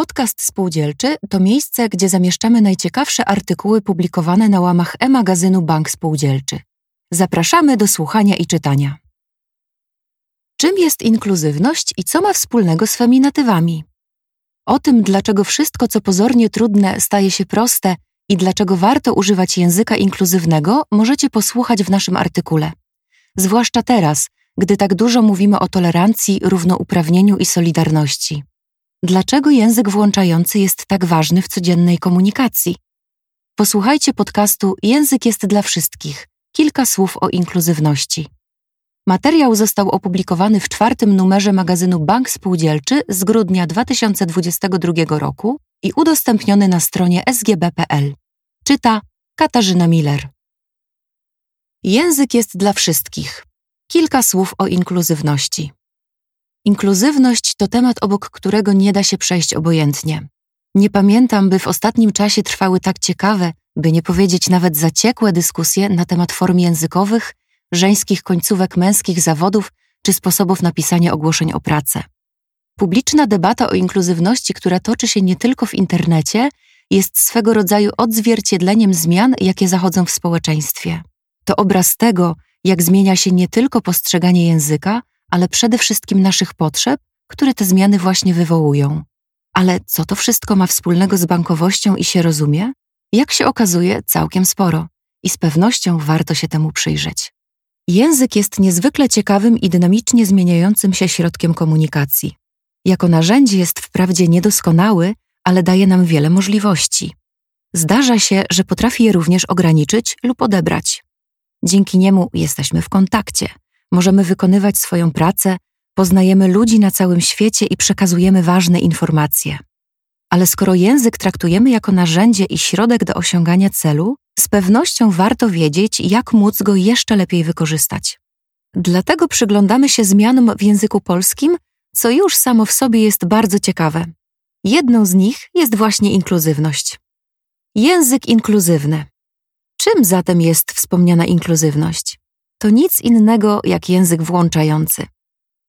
Podcast Spółdzielczy to miejsce, gdzie zamieszczamy najciekawsze artykuły publikowane na łamach e-magazynu Bank Spółdzielczy. Zapraszamy do słuchania i czytania. Czym jest inkluzywność i co ma wspólnego z feminatywami? O tym, dlaczego wszystko, co pozornie trudne, staje się proste i dlaczego warto używać języka inkluzywnego, możecie posłuchać w naszym artykule. Zwłaszcza teraz, gdy tak dużo mówimy o tolerancji, równouprawnieniu i solidarności. Dlaczego język włączający jest tak ważny w codziennej komunikacji? Posłuchajcie podcastu Język jest dla wszystkich. Kilka słów o inkluzywności. Materiał został opublikowany w czwartym numerze magazynu Bank Spółdzielczy z grudnia 2022 roku i udostępniony na stronie sgb.pl. Czyta Katarzyna Miller. Język jest dla wszystkich. Kilka słów o inkluzywności. Inkluzywność to temat, obok którego nie da się przejść obojętnie. Nie pamiętam, by w ostatnim czasie trwały tak ciekawe, by nie powiedzieć nawet zaciekłe dyskusje na temat form językowych, żeńskich końcówek męskich zawodów czy sposobów napisania ogłoszeń o pracę. Publiczna debata o inkluzywności, która toczy się nie tylko w internecie, jest swego rodzaju odzwierciedleniem zmian, jakie zachodzą w społeczeństwie. To obraz tego, jak zmienia się nie tylko postrzeganie języka, ale przede wszystkim naszych potrzeb, które te zmiany właśnie wywołują. Ale co to wszystko ma wspólnego z bankowością i się rozumie? Jak się okazuje, całkiem sporo i z pewnością warto się temu przyjrzeć. Język jest niezwykle ciekawym i dynamicznie zmieniającym się środkiem komunikacji. Jako narzędzie jest wprawdzie niedoskonały, ale daje nam wiele możliwości. Zdarza się, że potrafi je również ograniczyć lub odebrać. Dzięki niemu jesteśmy w kontakcie, możemy wykonywać swoją pracę, poznajemy ludzi na całym świecie i przekazujemy ważne informacje. Ale skoro język traktujemy jako narzędzie i środek do osiągania celu, z pewnością warto wiedzieć, jak móc go jeszcze lepiej wykorzystać. Dlatego przyglądamy się zmianom w języku polskim, co już samo w sobie jest bardzo ciekawe. Jedną z nich jest właśnie inkluzywność. Język inkluzywny. Czym zatem jest wspomniana inkluzywność? To nic innego jak język włączający.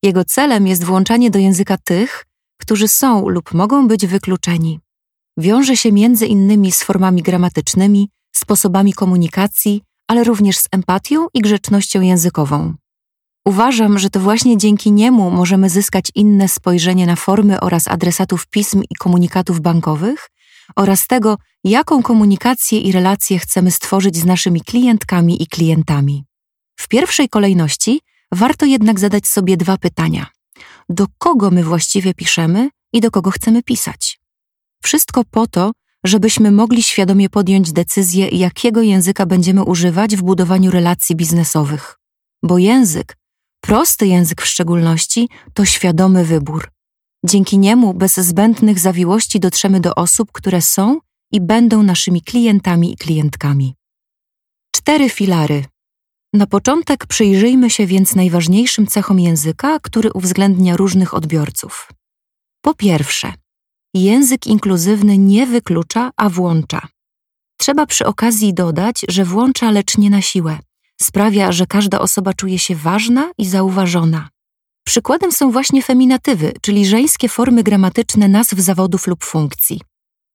Jego celem jest włączanie do języka tych, którzy są lub mogą być wykluczeni. Wiąże się między innymi z formami gramatycznymi, sposobami komunikacji, ale również z empatią i grzecznością językową. Uważam, że to właśnie dzięki niemu możemy zyskać inne spojrzenie na formy oraz adresatów pism i komunikatów bankowych oraz tego, jaką komunikację i relacje chcemy stworzyć z naszymi klientkami i klientami. W pierwszej kolejności warto jednak zadać sobie dwa pytania: do kogo my właściwie piszemy i do kogo chcemy pisać? Wszystko po to, żebyśmy mogli świadomie podjąć decyzję, jakiego języka będziemy używać w budowaniu relacji biznesowych. Bo język, prosty język w szczególności, to świadomy wybór. Dzięki niemu bez zbędnych zawiłości dotrzemy do osób, które są i będą naszymi klientami i klientkami. Cztery filary. Na początek przyjrzyjmy się więc najważniejszym cechom języka, który uwzględnia różnych odbiorców. Po pierwsze, język inkluzywny nie wyklucza, a włącza. Trzeba przy okazji dodać, że włącza, lecz nie na siłę. Sprawia, że każda osoba czuje się ważna i zauważona. Przykładem są właśnie feminatywy, czyli żeńskie formy gramatyczne nazw zawodów lub funkcji.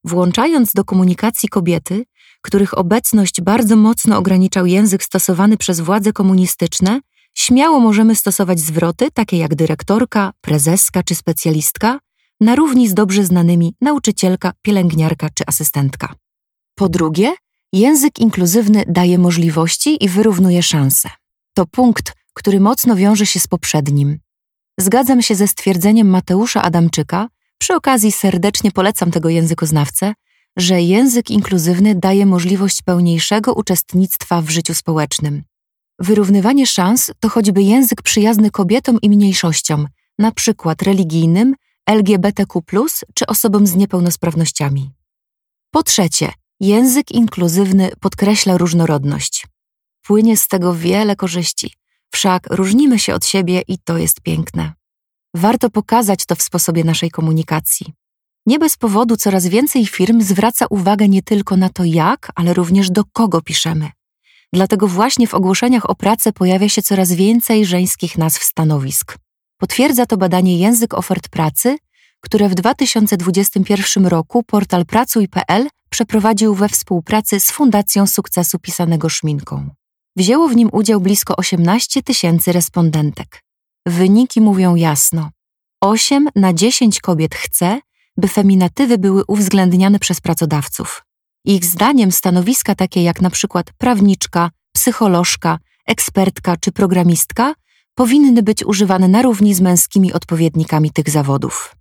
Włączając do komunikacji kobiety, których obecność bardzo mocno ograniczał język stosowany przez władze komunistyczne, śmiało możemy stosować zwroty takie jak dyrektorka, prezeska czy specjalistka, na równi z dobrze znanymi nauczycielka, pielęgniarka czy asystentka. Po drugie, język inkluzywny daje możliwości i wyrównuje szanse. To punkt, który mocno wiąże się z poprzednim. Zgadzam się ze stwierdzeniem Mateusza Adamczyka, przy okazji serdecznie polecam tego językoznawcę, że język inkluzywny daje możliwość pełniejszego uczestnictwa w życiu społecznym. Wyrównywanie szans to choćby język przyjazny kobietom i mniejszościom, na przykład religijnym, LGBTQ, czy osobom z niepełnosprawnościami. Po trzecie, język inkluzywny podkreśla różnorodność. Płynie z tego wiele korzyści, wszak różnimy się od siebie i to jest piękne. Warto pokazać to w sposobie naszej komunikacji. Nie bez powodu coraz więcej firm zwraca uwagę nie tylko na to jak, ale również do kogo piszemy. Dlatego właśnie w ogłoszeniach o pracę pojawia się coraz więcej żeńskich nazw stanowisk. Potwierdza to badanie Język ofert pracy, które w 2021 roku portal Pracuj.pl przeprowadził we współpracy z Fundacją Sukcesu Pisanego Szminką. Wzięło w nim udział blisko 18 tysięcy respondentek. Wyniki mówią jasno. 8 na 10 kobiet chce, by feminatywy były uwzględniane przez pracodawców. Ich zdaniem stanowiska takie jak przykład prawniczka, psycholożka, ekspertka czy programistka powinny być używane na równi z męskimi odpowiednikami tych zawodów.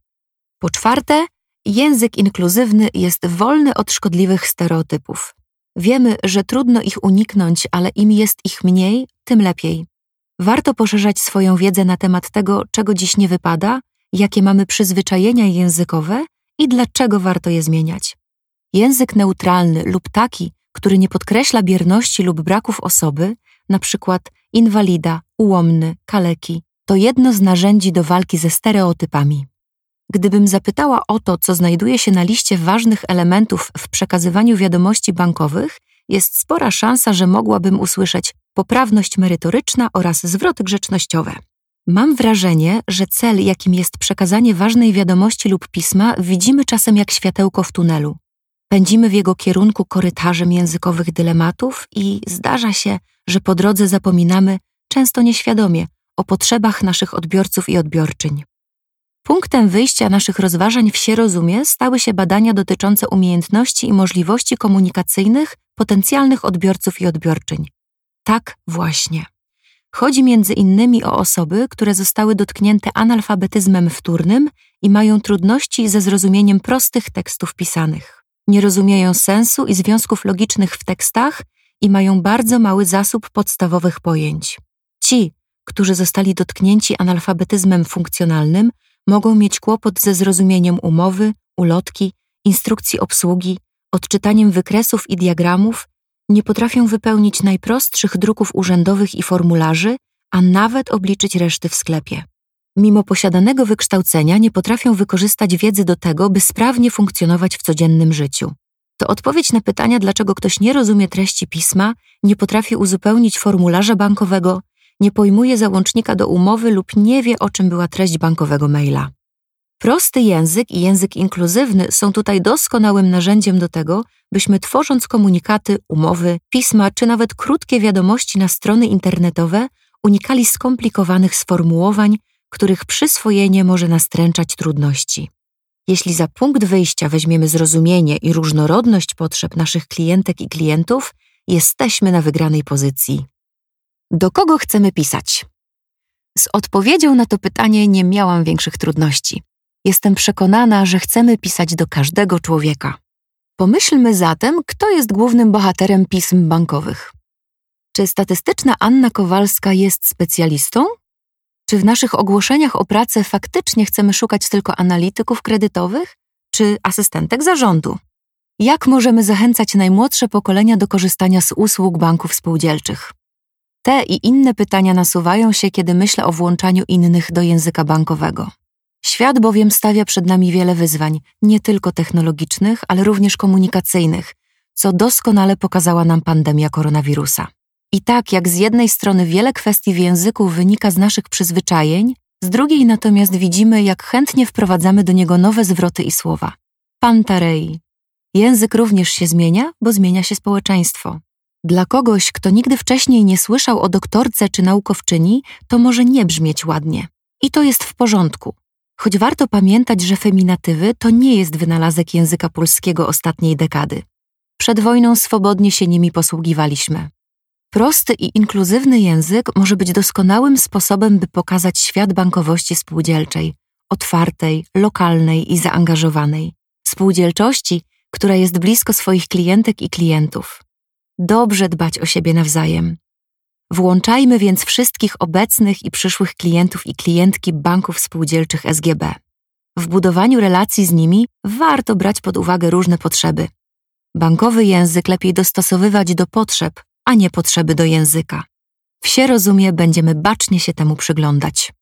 Po czwarte, język inkluzywny jest wolny od szkodliwych stereotypów. Wiemy, że trudno ich uniknąć, ale im jest ich mniej, tym lepiej. Warto poszerzać swoją wiedzę na temat tego, czego dziś nie wypada, jakie mamy przyzwyczajenia językowe i dlaczego warto je zmieniać. Język neutralny lub taki, który nie podkreśla bierności lub braków osoby, przykład inwalida, ułomny, kaleki, to jedno z narzędzi do walki ze stereotypami. Gdybym zapytała o to, co znajduje się na liście ważnych elementów w przekazywaniu wiadomości bankowych, jest spora szansa, że mogłabym usłyszeć poprawność merytoryczna oraz zwroty grzecznościowe. Mam wrażenie, że cel, jakim jest przekazanie ważnej wiadomości lub pisma, widzimy czasem jak światełko w tunelu. Pędzimy w jego kierunku korytarzem językowych dylematów i zdarza się, że po drodze zapominamy, często nieświadomie, o potrzebach naszych odbiorców i odbiorczyń. Punktem wyjścia naszych rozważań w Sierozumie stały się badania dotyczące umiejętności i możliwości komunikacyjnych potencjalnych odbiorców i odbiorczyń. Tak właśnie. Chodzi między innymi o osoby, które zostały dotknięte analfabetyzmem wtórnym i mają trudności ze zrozumieniem prostych tekstów pisanych. Nie rozumieją sensu i związków logicznych w tekstach i mają bardzo mały zasób podstawowych pojęć. Ci, którzy zostali dotknięci analfabetyzmem funkcjonalnym, mogą mieć kłopot ze zrozumieniem umowy, ulotki, instrukcji obsługi, odczytaniem wykresów i diagramów, nie potrafią wypełnić najprostszych druków urzędowych i formularzy, a nawet obliczyć reszty w sklepie. Mimo posiadanego wykształcenia nie potrafią wykorzystać wiedzy do tego, by sprawnie funkcjonować w codziennym życiu. To odpowiedź na pytania, dlaczego ktoś nie rozumie treści pisma, nie potrafi uzupełnić formularza bankowego, nie pojmuje załącznika do umowy lub nie wie, o czym była treść bankowego maila. Prosty język i język inkluzywny są tutaj doskonałym narzędziem do tego, byśmy tworząc komunikaty, umowy, pisma czy nawet krótkie wiadomości na strony internetowe unikali skomplikowanych sformułowań, których przyswojenie może nastręczać trudności. Jeśli za punkt wyjścia weźmiemy zrozumienie i różnorodność potrzeb naszych klientek i klientów, jesteśmy na wygranej pozycji. Do kogo chcemy pisać? Z odpowiedzią na to pytanie nie miałam większych trudności. Jestem przekonana, że chcemy pisać do każdego człowieka. Pomyślmy zatem, kto jest głównym bohaterem pism bankowych. Czy statystyczna Anna Kowalska jest specjalistą? Czy w naszych ogłoszeniach o pracę faktycznie chcemy szukać tylko analityków kredytowych czy asystentek zarządu? Jak możemy zachęcać najmłodsze pokolenia do korzystania z usług banków spółdzielczych? Te i inne pytania nasuwają się, kiedy myślę o włączaniu innych do języka bankowego. Świat bowiem stawia przed nami wiele wyzwań, nie tylko technologicznych, ale również komunikacyjnych, co doskonale pokazała nam pandemia koronawirusa. I tak jak z jednej strony wiele kwestii w języku wynika z naszych przyzwyczajeń, z drugiej natomiast widzimy, jak chętnie wprowadzamy do niego nowe zwroty i słowa. Pantarei. Język również się zmienia, bo zmienia się społeczeństwo. Dla kogoś, kto nigdy wcześniej nie słyszał o doktorce czy naukowczyni, to może nie brzmieć ładnie. I to jest w porządku. Choć warto pamiętać, że feminatywy to nie jest wynalazek języka polskiego ostatniej dekady. Przed wojną swobodnie się nimi posługiwaliśmy. Prosty i inkluzywny język może być doskonałym sposobem, by pokazać świat bankowości spółdzielczej, otwartej, lokalnej i zaangażowanej, spółdzielczości, która jest blisko swoich klientek i klientów. Dobrze dbać o siebie nawzajem. Włączajmy więc wszystkich obecnych i przyszłych klientów i klientki banków spółdzielczych SGB. W budowaniu relacji z nimi warto brać pod uwagę różne potrzeby. Bankowy język lepiej dostosowywać do potrzeb, a nie potrzeby do języka. Wsie rozumie, będziemy bacznie się temu przyglądać.